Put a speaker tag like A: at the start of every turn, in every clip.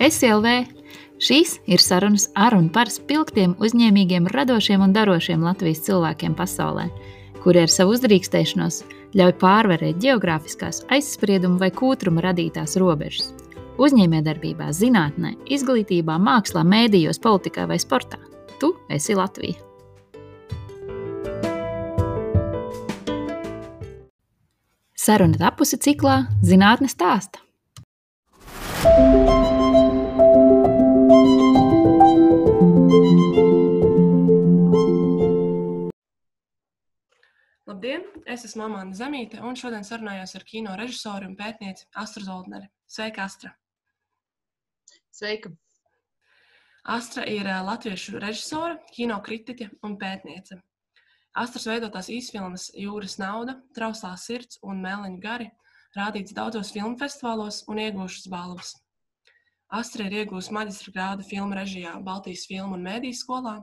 A: SLV. Šīs ir sarunas ar un par spilgtiem, uzņēmīgiem, radošiem un darošiem Latvijas cilvēkiem pasaulē, kuri ar savu uzdrīkstēšanos ļauj pārvarēt geogrāfiskās, aizspriedumu vai kūtruma radītās robežas. Uzņēmējdarbībā, zinātnē, izglītībā, mākslā, mēdījos, politikā vai sportā. Tu esi Latvija! Saruna tapusi ciklā Zinātnes stāsta.
B: Labdien! Es esmu Amanda Zemīte, un šodien sarunājos ar kino režisoru un pētnieci Astru Zoldneri. Sveika, Astra!
C: Sveika!
B: Astra ir latviešu režisore, kino kritiķe un pētniece. Astras veidotās īsfilmas Jūras nauda, Trauslā sirds un Mēleņu gari rādīts daudzos filmu festivālos un iegūšas balvas. Astra ir iegūjusi maģistra grādu filmu režijā Baltijas filmu un mēdīs skolā,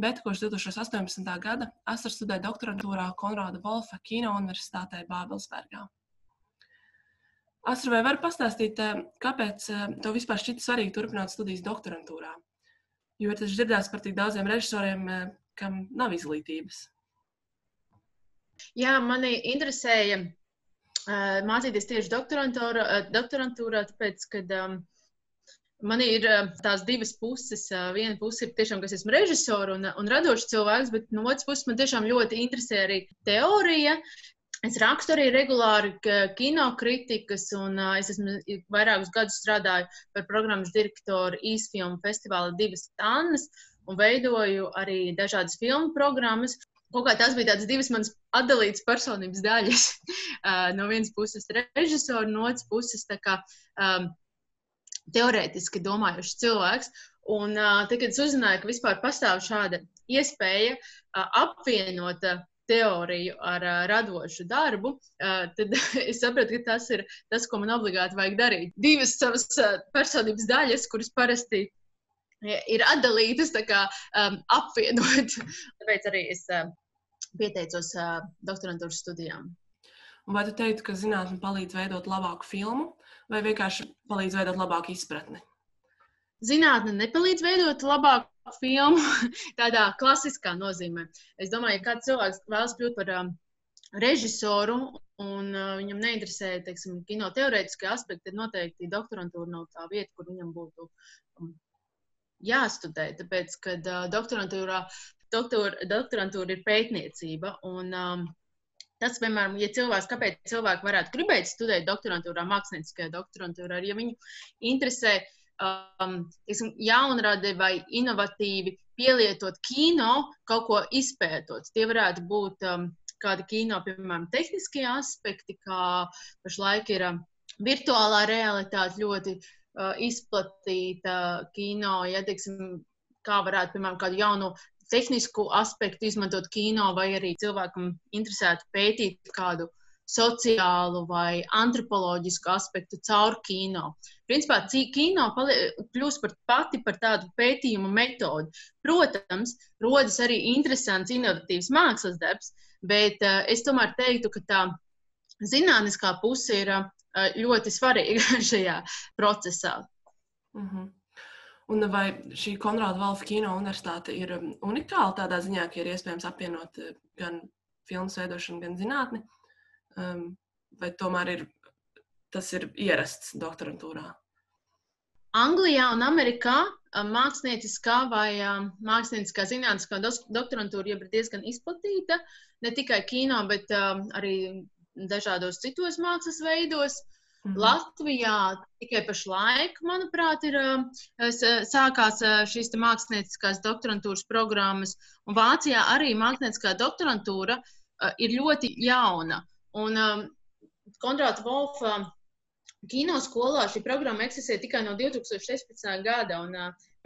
B: bet kopš 2018. gada Astra studē doktorantūrā Konrāda Volfa Kino universitātē Bābelsbergā. Astra, vai var pastāstīt, eh, kāpēc eh, tev vispār šķita svarīgi turpināt studijas doktorantūrā? Jo ir taču dzirdēts par tik daudziem režisoriem, eh, kam nav izglītības.
C: Jā, mani interesēja mācīties tieši doktorantūrā, tāpēc, ka um, man ir uh, tās divas puses. Uh, viena puse ir tiešām, ka esmu režisors un, un radošs cilvēks, bet no otras puses man tiešām ļoti interesē arī teorija. Es rakstu arī regulāri kinokritikas, un uh, es esmu vairākus gadus strādāju par programmas direktoru īsfilmu festivāla divas tannas un veidoju arī dažādas filmu programmas. Kaut kā tās bija tādas divas manas atdalītas personības daļas. No vienas puses režisors, no otras puses kā, um, teorētiski domājošs cilvēks. Un tad, kad es uzzināju, ka vispār pastāv šāda iespēja apvienot teoriju ar uh, radošu darbu, uh, tad es sapratu, ka tas ir tas, ko man obligāti vajag darīt. Divas savas uh, personības daļas, kuras parasti ir atdalītas, kā um, apvienot. Tāpēc arī es uh, pieteicos uh, doktorantūras studijām.
B: Vai tu teiktu, ka zinātnē palīdz veidot labāku filmu, vai vienkārši palīdz veidot labāku izpratni?
C: Zinātnē nepalīdz veidot labāku filmu tādā klasiskā nozīmē. Es domāju, ka kāds cilvēks vēlas kļūt par um, režisoru un uh, viņam neinteresē teiksim, kino teorētiskie aspekti, tad noteikti doktorantūra nav tā vieta, kur viņam būtu um, jāstudē. Tāpēc, kad uh, doktorantūrā doktor, doktorantūra ir pētniecība. Un, um, tas, piemēram, ja cilvēks, kāpēc cilvēki varētu gribēt studēt doktorantūrā, mākslinieckajā doktorantūrā, ja viņu interesē um, tiksim, jaunrade vai inovatīvi pielietot kino, kaut ko izpētot. Tie varētu būt um, kādi kino, piemēram, tehniskie aspekti, kā pašlaik ir um, virtuālā realitāte ļoti uh, izplatīta kino, ja, teiksim, kā varētu, piemēram, kādu jaunu tehnisku aspektu izmantot kino, vai arī cilvēkam interesētu pētīt kādu sociālu vai antropoloģisku aspektu caur kino. Principā kino kļūst par pati par tādu pētījumu metodi. Protams, rodas arī interesants, inovatīvs mākslas darbs, bet uh, es tomēr teiktu, ka tā zinātniskā puse ir uh, ļoti svarīga šajā procesā.
B: Mm -hmm. Un vai šī Konrāda Valfa kino universitāte ir um, unikāla tādā ziņā, ka ir iespējams apvienot uh, gan filmu veidošanu, gan zinātni? Um, vai tomēr ir, tas ir ierasts doktorantūrā?
C: Anglijā un Amerikā um, mākslinieckā vai mākslinieckā zinātniskā doktorantūra jau ir diezgan izplatīta. Ne tikai kino, bet arī dažādos citos mākslas veidos. Mhm. Latvijā tikai pašlaik, manuprāt, ir sākās šīs mākslinieckās doktorantūras programmas, un Vācijā arī mākslinieckā doktorantūra ir ļoti jauna. Un Konrāta Volfa kino skolā šī programma eksistē tikai no 2016. gada, un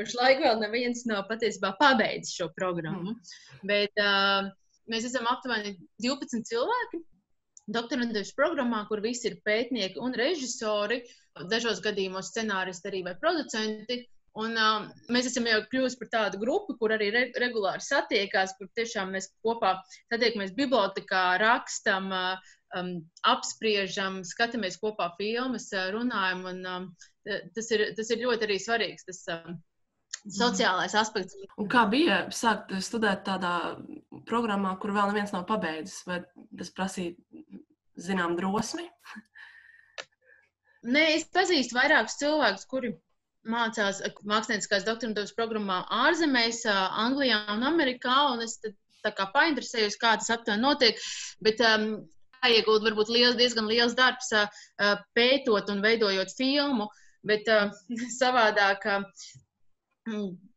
C: pašlaik vēl neviens nav patiesībā pabeidzis šo programmu. Mm. Bet mēs esam aptuveni 12 cilvēki doktorantūras programmā, kur visi ir pētnieki un režisori, dažos gadījumos scenāristi arī vai producenti. Un, uh, mēs esam jau kļuvuši par tādu grupu, kur arī re regulāri satiekās, kur tiešām mēs kopā satiekamies bibliotekā, rakstam, uh, um, apspriežam, skatāmies kopā filmas, runājam. Un, um, tas, ir, tas ir ļoti arī svarīgs. Tas, um, Sociālais aspekts.
B: Un kā bija sākt studēt tādā programmā, kur vēl neviens nav pabeidzis? Vai tas prasīja zinām drosmi?
C: Nē, es pazīstu vairākus cilvēkus, kuri mācās mākslinieckās doktorantūras programmā ārzemēs, Anglijā un Amerikā. Un es tā kā painteresējos, kā tas aptuveni notiek. Bet um, jāiegūt varbūt liels, diezgan liels darbs uh, pētot un veidojot filmu. Bet uh, savādāk. Uh,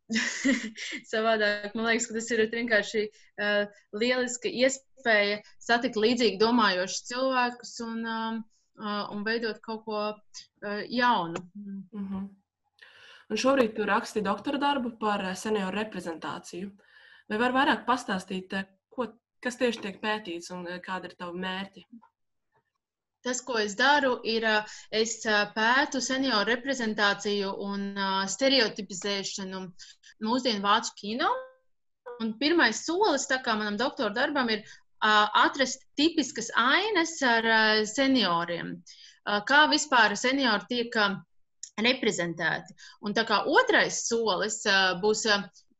C: Savādāk, man liekas, ka tas ir vienkārši uh, lieliska iespēja satikt līdzīgi domājošus cilvēkus un, uh, uh, un veidot kaut ko uh, jaunu. Mm -hmm.
B: Un šobrīd tu raksti doktora darbu par senioru reprezentāciju. Vai var vairāk pastāstīt, ko, kas tieši tiek pētīts un kāda ir tava mērķi?
C: Tas, ko es daru, ir, es pētu senioru reprezentāciju un stereotipizēšanu mūsdienu vācu kino. Un pirmais solis, manam doktora darbam, ir atrast tipiskas ainas ar senioriem. Kā vispār seniori tiek reprezentēti. Un tā kā otrais solis būs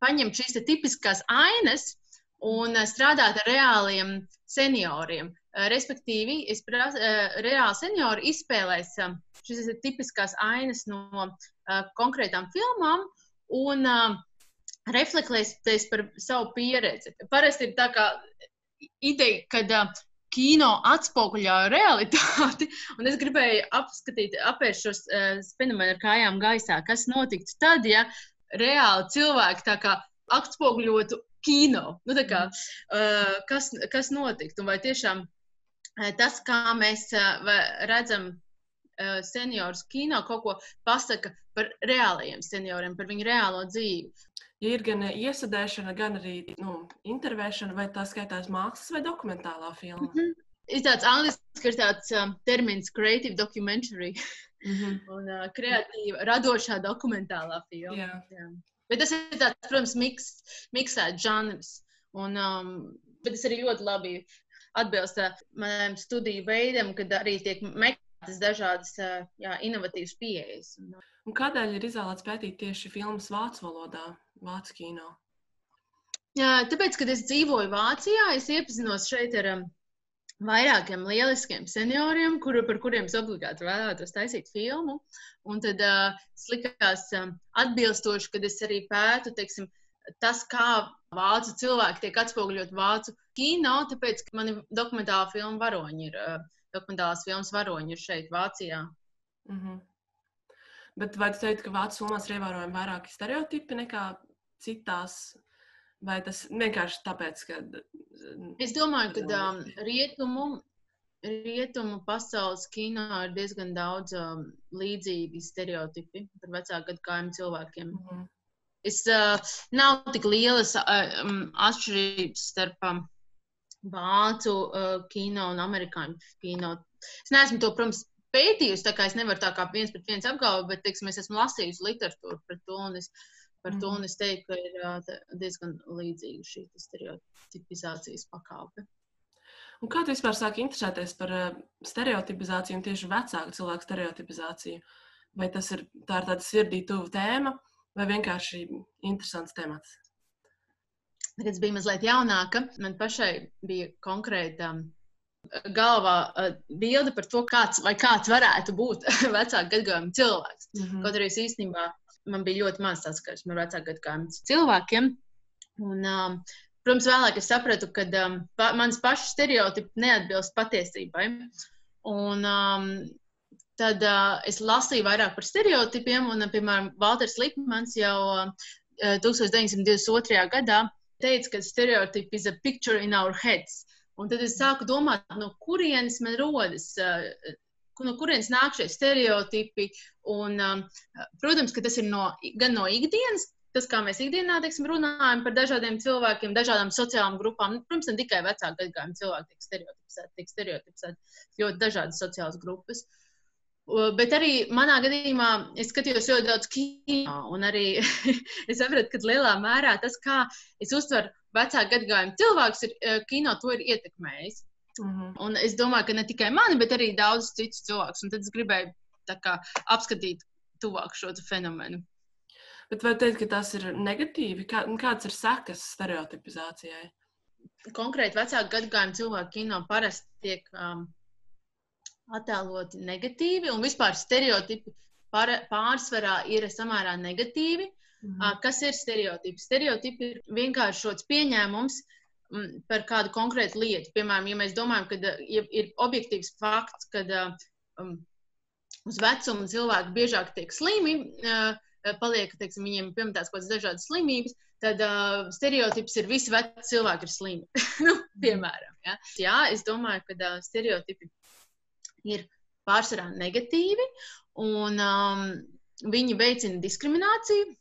C: paņemt šīs tipiskās ainas un strādāt ar reāliem senioriem. Respektīvi, es prasu, reāli seniori izspēlēs šīs tipiskās ainas no konkrētām filmām un reflektēs par savu pieredzi. Parasti ir tā kā ideja, kad kino atspoguļo realitāti, un es gribēju apskatīt, apvērst šos fenomenu ar kājām gaisā, kas notiktu tad, ja reāli cilvēki tā kā atspoguļotu kino. Nu, kā, uh, kas, kas notiktu? Vai tiešām tas, kā mēs uh, redzam uh, seniorus kino, kaut ko pasaka par reālajiem senioriem, par viņu reālo dzīvi
B: ja ir gan iesadēšana, gan arī nu, intervēšana, vai tā skaitās mākslas vai dokumentālā filma? Mm -hmm.
C: Ir tāds angļuiski tāds um, termins creative documentary. Mm -hmm. un uh, kreatīva, radošā dokumentālā filma. Jā. Jā. Bet tas ir tāds, protams, miks, miksēts žanrs. Un, um, bet tas arī ļoti labi atbilst uh, manam studiju veidam, kad arī tiek meklētas dažādas uh, jā, inovatīvas pieejas. Un,
B: un kādēļ ir izvēlēts pētīt tieši filmas vācu valodā? Vācu kino?
C: Jā, tāpēc, kad es dzīvoju Vācijā, es iepazinos šeit ar vairākiem lieliskiem senioriem, kuru, par kuriem es obligāti vēlētos taisīt filmu. Un tad uh, likās um, atbilstoši, kad es arī pētu, teiksim, tas, kā vācu cilvēki tiek atspoguļot vācu kino, tāpēc, ka mani dokumentāla filma varoņi ir, uh, dokumentālās filmas varoņi ir šeit, Vācijā. Mm -hmm.
B: Bet vai tu teiktu, ka vācu filmās ir ievērojami vairāki stereotipi nekā citās. Vai tas vienkārši tāpēc, ka.
C: Es domāju, ka um, rietumu, rietumu pasaules kino ir diezgan daudz um, līdzīgi stereotipi par vecāku gadsimtu cilvēkiem. Mm -hmm. Es, uh, nav tik lielas uh, um, atšķirības starp um, vācu uh, kino un amerikāņu kino. Es neesmu to, protams, pētījusi, tā kā es nevaru tā kā viens pret viens apgalvot, bet, teiksim, es esmu lasījusi literatūru par to, un es Par mm. to mhm. es teiktu, ka ir diezgan līdzīga šī stereotipizācijas pakāpe.
B: Un kā tu vispār sāki interesēties par stereotipizāciju un tieši vecāku cilvēku stereotipizāciju? Vai tas ir, tā ir tāda sirdī tuva tēma vai vienkārši interesants temats?
C: Kad es biju mazliet jaunāka, man pašai bija konkrēta galvā bilde par to, kāds, kāds varētu būt vecāka gadījuma cilvēks. Mm -hmm. Kaut arī es īstenībā man bija ļoti maz saskarsme ar vecāku gadsimtu cilvēkiem. Un, um, protams, vēlāk es sapratu, ka um, pa, mans pašs stereotipi neatbilst patiesībai. Un, um, tad uh, es lasīju vairāk par stereotipiem, un, piemēram, Walters Lipmans jau uh, 1922. gadā teica, ka stereotipi is a picture in our heads. Un tad es sāku domāt, no kurienes man rodas uh, no kurienes nāk šie stereotipi. Un, um, protams, ka tas ir no, gan no ikdienas, tas, kā mēs ikdienā teiksim, runājam par dažādiem cilvēkiem, dažādām sociālām grupām. Nu, protams, ne tikai vecāku gadsimtu cilvēki tiek stereotipizēti, tiek stereotipizēti ļoti dažādas sociālas grupas. Bet arī manā gadījumā es skatījos ļoti daudz kino, un arī es sapratu, ka lielā mērā tas, kā es uztveru vecāku gadsimtu cilvēkus, ir kino to ir ietekmējis.
B: Mm -hmm.
C: Un es domāju, ka ne tikai mani, bet arī daudzus citus cilvēkus. Un tad es gribēju kā, apskatīt tuvāk šo fenomenu.
B: Bet vai teikt, ka tas ir negatīvi? Kā, kāds ir sekas stereotipizācijai?
C: Konkrēti vecāku gadagājumu cilvēku kino parasti tiek um, attēloti negatīvi, un vispār stereotipi par, pārsvarā ir samērā negatīvi. -hmm. Kas ir stereotipi? Stereotipi ir vienkārši šāds pieņēmums par kādu konkrētu lietu. Piemēram, ja mēs domājam, ka ja ir objektīvs fakts, ka um, uz vecumu cilvēki biežāk tiek slimi, uh, paliek, teiksim, viņiem pieminētas kaut kādas dažādas slimības, tad uh, stereotips ir visi veci cilvēki ir slimi. nu, piemēram, ja? Jā, es domāju, ka uh, stereotipi ir pārsvarā negatīvi, un um, viņi veicina diskrimināciju.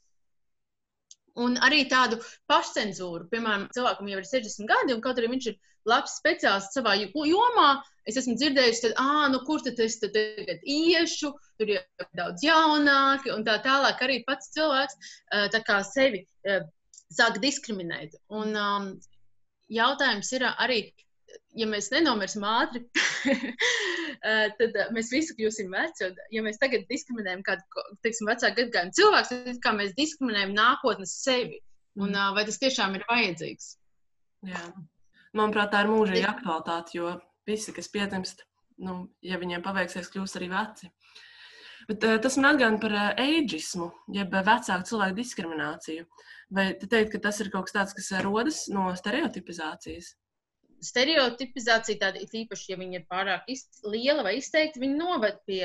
C: Un arī tādu pašcensūru. Piemēram, cilvēkam jau ir 60 gadi, un kaut arī viņš ir labs speciālists savā jomā, es esmu dzirdējusi, ka, ah, nu, kur tad es tad tagad iešu, tur ir daudz jaunāki, un tā tālāk arī pats cilvēks uh, tā kā sevi uh, sāk diskriminēt. Un um, jautājums ir arī, ja mēs nenomirsim ātri, tad mēs visi kļūsim veci. Un, ja mēs tagad diskriminējam kādu teiksim, vecāku gadsimtu cilvēku, tad kā mēs diskriminējam nākotnes sevi. Un, mm. vai tas tiešām ir vajadzīgs?
B: Jā. Manuprāt, tā ir mūžīga aktualitāte, jo visi, kas pietimst, nu, ja viņiem paveiksies, kļūs arī veci. Bet, tas man atgādina par eidžismu, jeb vecāku cilvēku diskrimināciju. Vai te teikt, ka tas ir kaut kas tāds, kas rodas no stereotipizācijas?
C: Stereotipizācija, tāda ir īpaši, ja viņi ir pārāk iz, liela vai izteikti, viņi noved pie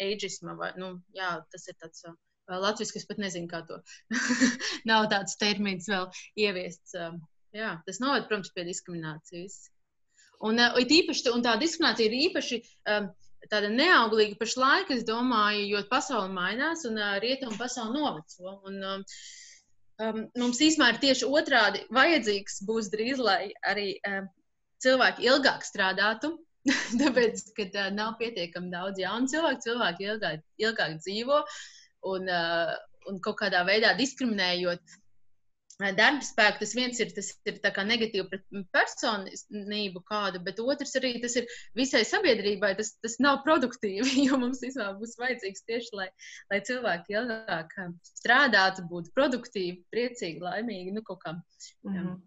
C: ageisma. Vai, nu, jā, tas ir tāds uh, latviešu, kas pat nezinu, kā to. Nav tāds termins vēl ieviests. Uh, jā, tas noved, protams, pie diskriminācijas. Un, uh, īpaši, un tā diskriminācija ir īpaši um, tāda neauglīga pašlaik, es domāju, jo pasaule mainās un uh, rietumu pasaule noveco. Un, um, um, mums īstenībā ir tieši otrādi vajadzīgs būs drīz, lai arī um, cilvēki ilgāk strādātu. Tāpēc, kad uh, nav pietiekami daudz jaunu cilvēku, cilvēki ilgāk, ilgāk dzīvo un, uh, un kaut kādā veidā diskriminējot darba spēku, tas viens ir, tas ir negatīvi pret personību kādu, bet otrs arī tas ir visai sabiedrībai. Tas, tas nav produktīvi, jo mums vispār būs vajadzīgs tieši, lai, lai cilvēki ilgāk strādātu, būtu produktīvi, priecīgi, laimīgi. Nu, kā,
B: mm -hmm.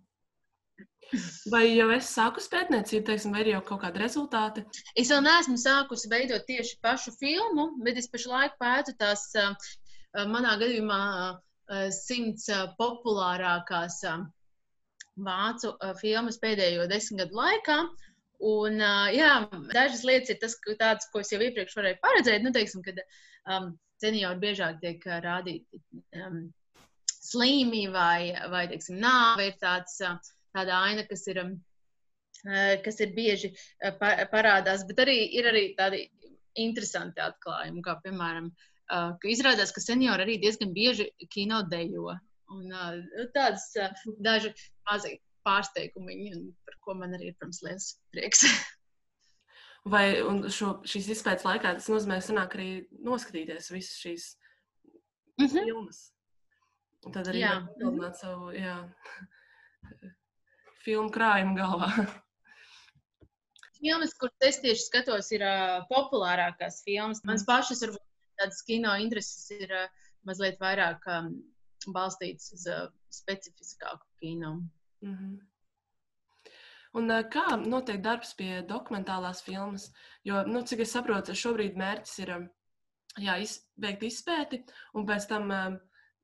B: Vai jau es sāku pētniecību, teiksim, vai ir jau kaut kādi rezultāti?
C: Es vēl neesmu sākusi veidot tieši pašu filmu, bet es pašlaik pētu tās manā gadījumā simts eh, populārākās eh, vācu filmas pēdējo desmit gadu laikā. Un, jā, dažas lietas ir tas, tāds, ko es jau iepriekš varēju paredzēt. Nu, teiksim, kad um, seniori biežāk tiek rādīti um, slīmi vai, vai teiksim, nāve ir tāds, tāda aina, kas ir, um, kas ir bieži parādās, bet arī ir arī tādi interesanti atklājumi, kā piemēram uh, uh, ka izrādās, ka seniori arī diezgan bieži kino dejo. Un, uh, tādas uh, daži mazi pārsteigumi, par ko man arī ir, protams, liels prieks.
B: Vai šo, šīs izpētes laikā tas nozīmē, sanāk arī noskatīties visas šīs mm -hmm. filmas? Un tad arī papildināt savu jā, filmu krājumu galvā.
C: Filmas, kuras es tieši skatos, ir uh, populārākās filmas. Mans mm. pašas varbūt tādas kino intereses ir uh, mazliet vairāk um, balstītas uz uh, specifiskāku kino. Mm -hmm.
B: Un, uh, kā notiek darbs pie dokumentālās filmas? Jo, nu, cik es saprotu, šobrīd mērķis ir um, jā, iz, veikt izpēti un pēc tam um,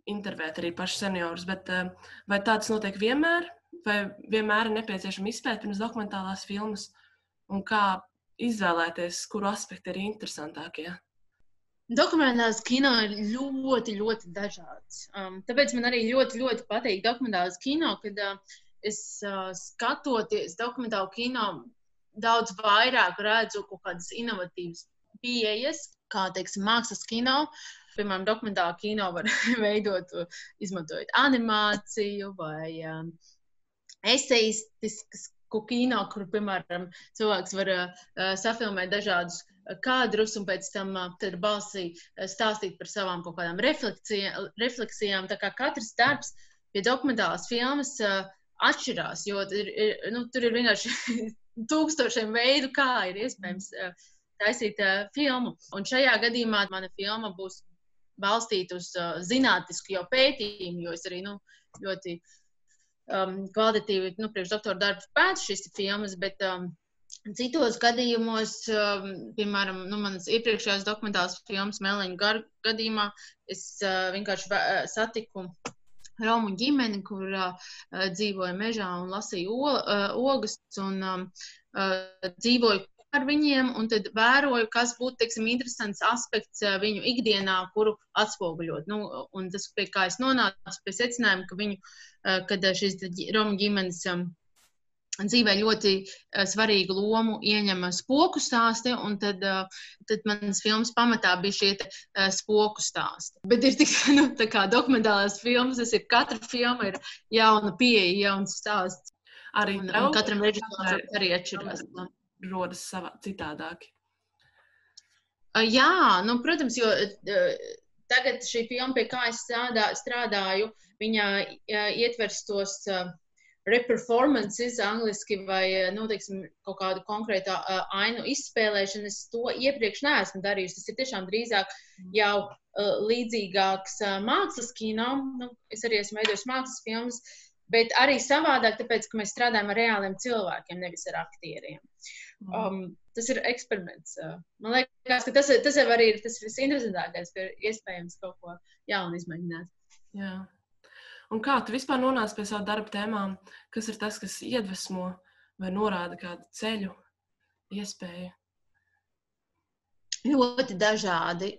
B: intervēt arī pašus seniorus. Bet, um, vai tāds notiek vienmēr, vai vienmēr ir nepieciešama izpēta pirms dokumentālās filmas? Un kā izvēlēties, kuru aspektu ir interesantākie? Ja?
C: Dokumentālās kino ir ļoti, ļoti dažāds. Um, tāpēc man arī ļoti, ļoti patīk dokumentālās kino, kad uh, es uh, skatoties dokumentālu kino, daudz vairāk redzu kaut kādas inovatīvas pieejas, kā teiksim, mākslas kino. Piemēram, dokumentālā kino var veidot, izmantojot animāciju vai um, eseistiskas kino, kur, piemēram, cilvēks var uh, safilmēt dažādus kadrus un pēc tam uh, balsī stāstīt par savām kaut kādām refleksijām. Tā kā katrs darbs pie dokumentālās filmas atšķirās, jo ir, ir, nu, tur ir vienkārši tūkstošiem veidu, kā ir iespējams taisīt filmu. Un šajā gadījumā mana filma būs balstīta uz zinātnisku jau pētījumu, jo es arī nu, ļoti um, kvalitatīvi nu, priekšdoktora darbu pētu šīs filmas, bet um, citos gadījumos, um, piemēram, nu, manas iepriekšējās dokumentālās filmas Meliņa gar gadījumā, es uh, vienkārši uh, satiku Romu ģimeni, kur uh, dzīvoja mežā un lasīja ogas un um, dzīvoja ar viņiem, un tad vēroju, kas būtu teiksim, interesants aspekts viņu ikdienā, kuru atspoguļot. Nu, un tas, pie kā es nonācu, pie secinājuma, ka viņu, kad šīs Romu ģimenes um, dzīvē ļoti uh, svarīgu lomu ieņem spoku stāsti, un tad, uh, tad manas filmas pamatā bija šie te, uh, spoku stāsti. Bet ir tik nu, dokumentālās filmas, tas ir katra filma ir jauna pieeja, jauns stāsts.
B: Arī
C: un, un katram režisoram arī atšķirās.
B: Rodas savā citādāk.
C: Jā, nu, protams, jo tagad šī filma, pie kā es strādā, strādāju, viņa ietvers tos uh, reperformances, angliski, vai nu, teiksim, kaut kādu konkrētu uh, ainu izspēlēšanu, es to iepriekš neesmu darījusi. Tas ir tiešām drīzāk jau uh, līdzīgāks uh, mākslas kino. Nu, es arī esmu veidojis mākslas filmas, bet arī savādāk, tāpēc, ka mēs strādājam ar reāliem cilvēkiem, nevis ar aktieriem. Mm. Um, tas ir eksperiments. Man liekas, ka tas, tas jau arī ir tas visinteresantākais, ka ir iespējams kaut ko jaunu izmēģināt.
B: Jā. Un kā tu vispār nonāci pie savu darba tēmām? Kas ir tas, kas iedvesmo vai norāda kādu ceļu, iespēju?
C: Ļoti dažādi.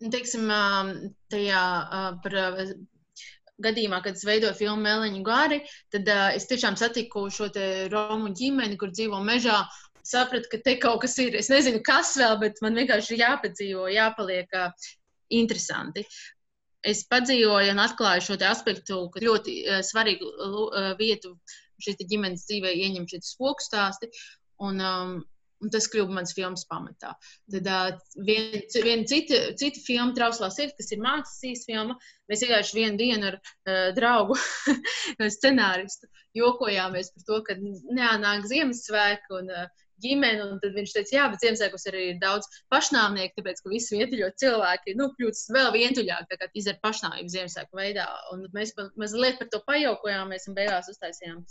C: Teiksim, tajā par gadījumā, kad es veidoju filmu Meliņu Gari, tad es tiešām satiku šo Romu ģimeni, kur dzīvo mežā. Sapratu, ka te kaut kas ir. Es nezinu, kas vēl, bet man vienkārši ir jāpadzīvo, jāpaliek interesanti es padzīvoju un atklāju šo aspektu, ka ļoti uh, svarīgu uh, vietu šī ģimenes dzīvē ieņem šie spoku stāsti. Un, um, Un tas kļuva mans filmas pamatā. Tad uh, viena vien cita, cita filma, Trauslā sirds, kas ir mākslas īsfilma, mēs vienkārši vienu dienu ar uh, draugu scenāristu jokojāmies par to, ka neanāk Ziemassvētku un uh, ģimeni. Tad viņš teica, jā, bet Ziemassvētkos arī ir daudz pašnāvnieku, tāpēc ka visi vientuļo cilvēki nu, kļūst vēl vientuļāk, tā kā izdara pašnāvību Ziemassvētku veidā. Un mēs mazliet par to pajokojāmies un beigās uztaisījām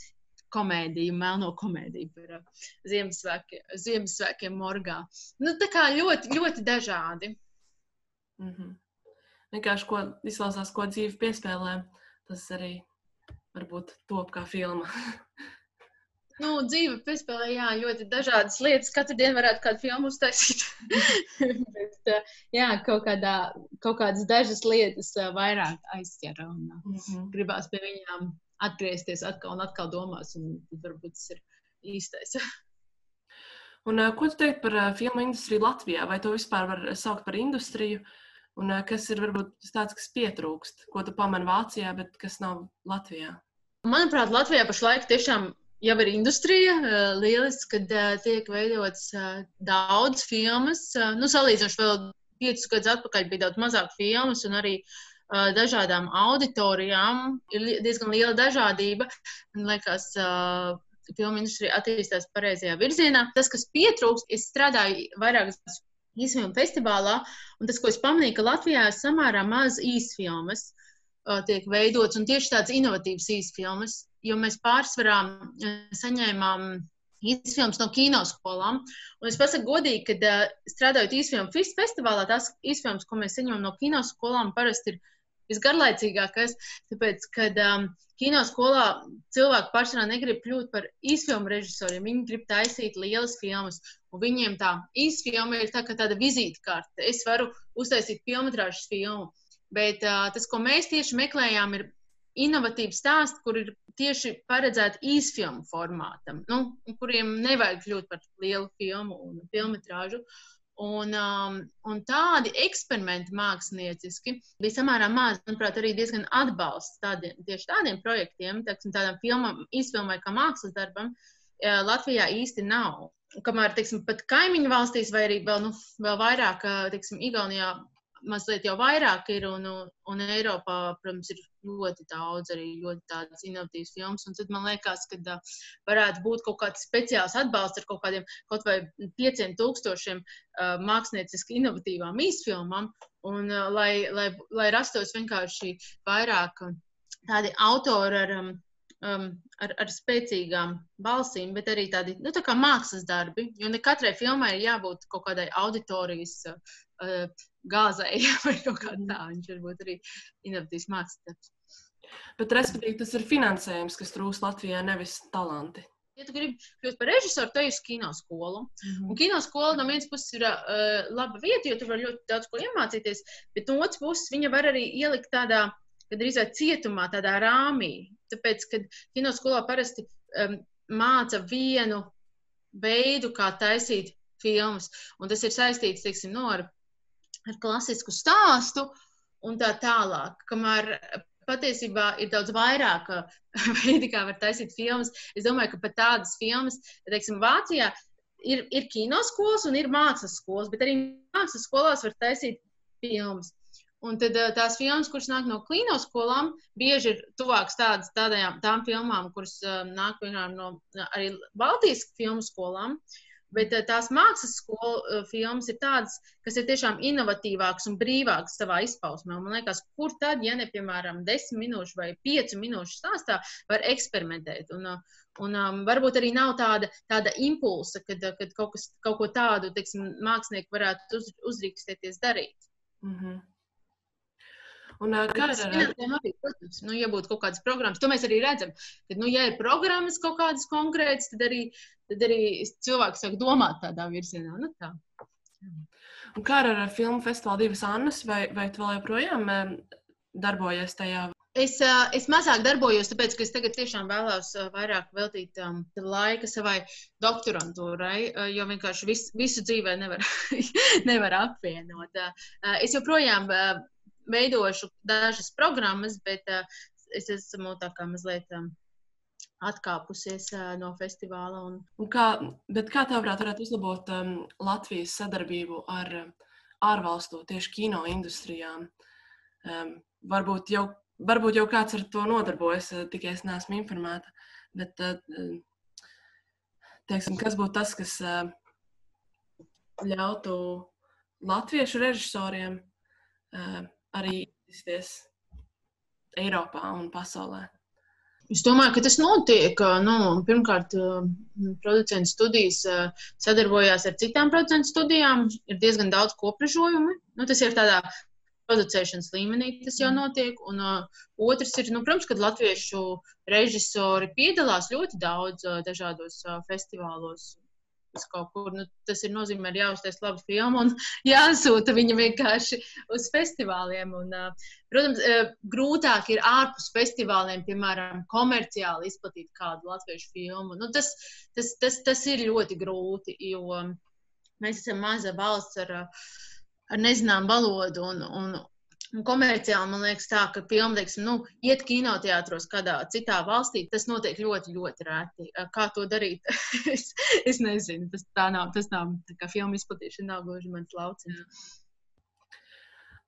C: komēdiju, melno komēdiju par uh, Ziemassvētkiem, Ziemassvētkiem morgā. Nu, tā kā ļoti, ļoti dažādi.
B: Mm -hmm. Vienkārši, ko izklausās, ko dzīve piespēlē, tas arī varbūt top kā filma.
C: Nu, dzīve piespēlē, jā, ļoti dažādas lietas. Katru dienu varētu kādu filmu uztaisīt. Bet, jā, kaut, kādā, kaut kādas dažas lietas vairāk aizķer un mm -hmm. gribās pie viņām atgriezties atkal un atkal domās, un varbūt tas ir īstais.
B: un, ko tu teikt par filmu industriju Latvijā? Vai to vispār var saukt par industriju? Un, kas ir varbūt tāds, kas pietrūkst, ko tu pamani Vācijā, bet kas nav Latvijā?
C: Manuprāt, Latvijā pašlaik tiešām jau ir industrija. Eh, lieliski, kad eh, tiek veidotas eh, daudz filmas. Nu, salīdzinoši vēl piecus gadus atpakaļ bija daudz mazāk filmas un arī dažādām auditorijām. Ir diezgan liela dažādība. Man liekas, filmu industrija attīstās pareizajā virzienā. Tas, kas pietrūkst, es strādāju vairākas īsfilmu festivālā, un tas, ko es pamanīju, ka Latvijā ir samērā maz īsfilmas tiek veidots, un tieši tādas inovatīvas īsfilmas jo mēs pārsvarā eh, saņēmām īsfilmas no kinoskolām. Un es pasaku godīgi, ka uh, strādājot īsfilmu festivālā, tās īsfilmas, ko mēs saņemam no kinoskolām, parasti ir visgarlaicīgākais, tāpēc, kad um, kinoskolā cilvēki pārsvarā negrib kļūt par īsfilmu režisoriem, viņi grib taisīt lielas filmas, un viņiem tā īsfilma ir tā kā tāda vizītkarte. Es varu uztaisīt filmu, bet uh, tas, ko mēs tieši meklējām, ir inovatīvi stāsti, kur ir tieši paredzēti īsfilmu formātam, nu, kuriem nevajag kļūt par lielu filmu un filmu. Un, um, un tādi eksperimenti mākslinieciski bija samērā maz. Manuprāt, arī diezgan atbalsts tādiem, tieši tādiem projektiem, tāksim, tādām filmām, izfilmai kā mākslas darbam, Latvijā īsti nav. Kamēr, teiksim, pat kaimiņu valstīs, vai arī vēl, nu, vēl vairāk, teiksim, Igaunijā, mazliet jau vairāk ir, un, un Eiropā, protams, ir ļoti daudz arī ļoti tādas inovatīvas filmas. Un tad man liekas, ka uh, varētu būt kaut kāds speciāls atbalsts ar kaut kādiem kaut vai pieciem tūkstošiem uh, mākslinieciski inovatīvām īsfilmām, un uh, lai, lai, lai rastos vienkārši vairāk tādi autori ar. Um, um, ar, ar spēcīgām balsīm, bet arī tādi nu, tā mākslas darbi. Jo ne katrai filmai ir jābūt kaut kādai auditorijas uh, gāzei vai kaut kā tā. Viņš var būt arī inovatīvs mākslas darbs.
B: Bet, respektīvi, tas ir finansējums, kas trūkst Latvijā, nevis talanti.
C: Ja tu gribi kļūt par režisoru, tad uz kino skolu. Mm -hmm. Un kino skola no vienas puses ir uh, laba vieta, jo tur var ļoti daudz ko iemācīties, bet no otras puses viņa var arī ielikt tādā kad drīzāk cietumā, tādā rāmī. Tāpēc, kad kinoskolā parasti um, māca vienu veidu, kā taisīt filmas, un tas ir saistīts teiksim, no, ar, ar klasisku stāstu un tā tālāk. Kamēr patiesībā ir daudz vairāk veidi, kā var taisīt filmas. Es domāju, ka pat tādas filmas, teiksim, Vācijā ir, ir kinoskolas un ir mākslas skolas, bet arī mākslas skolās var taisīt filmas. Un tad eh, tās filmas, kuras nāk no klīno skolām, bieži ir tuvākas tādas, tādajām, tām filmām, kuras uh, nāk piemēram, no arī Baltijas filmu skolām. Bet uh, tās mākslas skolu uh, filmas ir tādas, kas ir tiešām inovatīvākas un brīvākas savā izpausmē. Man liekas, kur tad, ja ne piemēram desmit minūšu vai piecu minūšu stāstā, var eksperimentēt. Un, uh, un um, varbūt arī nav tāda, tāda impulsa, kad, kad kaut, kas, kaut ko tādu teiksim, mākslinieki varētu uz, uzrīkstēties darīt. Mm -hmm. Un, kā ar finansējumu arī, protams, nu, ja būtu kaut kādas programmas, to mēs arī redzam, ka, nu, ja ir programmas kaut kādas konkrētas, tad arī, tad arī cilvēks sāk domāt tādā virzienā. Nu, tā.
B: Un kā ar filmu festivālu divas Annas, vai, vai tu vēl joprojām darbojies tajā?
C: Es, es mazāk darbojos, tāpēc, ka es tagad tiešām vēlos vairāk veltīt um, laika savai doktorantūrai, jo vienkārši vis, visu dzīvē nevar, nevar apvienot. Es joprojām veidošu dažas programmas, bet uh, es esmu tā kā mazliet um, atkāpusies uh, no festivāla. Un...
B: Un kā, kā tavuprāt, varētu uzlabot um, Latvijas sadarbību ar um, ārvalstu tieši kino industrijām? Um, varbūt, jau, varbūt jau kāds ar to nodarbojas, uh, tikai es neesmu informēta. Bet, uh, teiksim, kas būtu tas, kas uh, ļautu latviešu režisoriem uh, arī izsties Eiropā un pasaulē?
C: Es domāju, ka tas notiek. Nu, pirmkārt, producentu studijas sadarbojās ar citām producentu studijām. Ir diezgan daudz kopražojumu. Nu, tas ir tādā producēšanas līmenī, tas jau notiek. Un uh, otrs ir, nu, protams, kad latviešu režisori piedalās ļoti daudz uh, dažādos uh, festivālos kaut kur. Nu, tas ir nozīmē, ir jāuztais labu filmu un jāsūta viņa vienkārši uz festivāliem. Un, protams, grūtāk ir ārpus festivāliem, piemēram, komerciāli izplatīt kādu latviešu filmu. Nu, tas, tas, tas, tas ir ļoti grūti, jo mēs esam maza valsts ar, ar nezināmu valodu. Un, un, Un komerciāli man liekas, tā, ka filma, teiksim, nu, iet kinoteātros kādā citā valstī, tas notiek ļoti, ļoti rēti. Kā to darīt? es, es nezinu. Tas tā nav. Tas nav tā kā filmu izplatīšana, nav gluži mans lauciņš.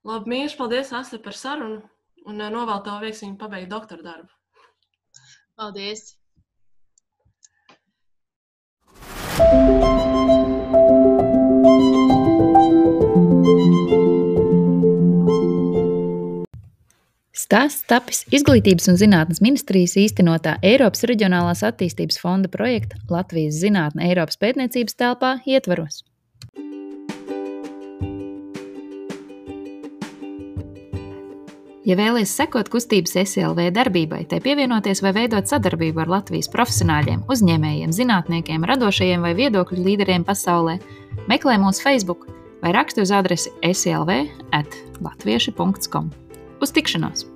B: Labi, mīļš, paldies, Asta, par sarunu. Un novēl tev veiksmīgi pabeigt doktora darbu.
C: Paldies!
A: Stāsts tapis Izglītības un zinātnes ministrijas īstenotā Eiropas Reģionālās attīstības fonda projekta Latvijas zinātne Eiropas pētniecības telpā ietvaros. Ja vēlaties sekot kustības SLV darbībai, tai pievienoties vai veidot sadarbību ar Latvijas profesionāļiem, uzņēmējiem, zinātniekiem, radošajiem vai viedokļu līderiem pasaulē, meklē mūsu Facebook vai raksti uz adresi slv at latvieši.com. Uz tikšanos!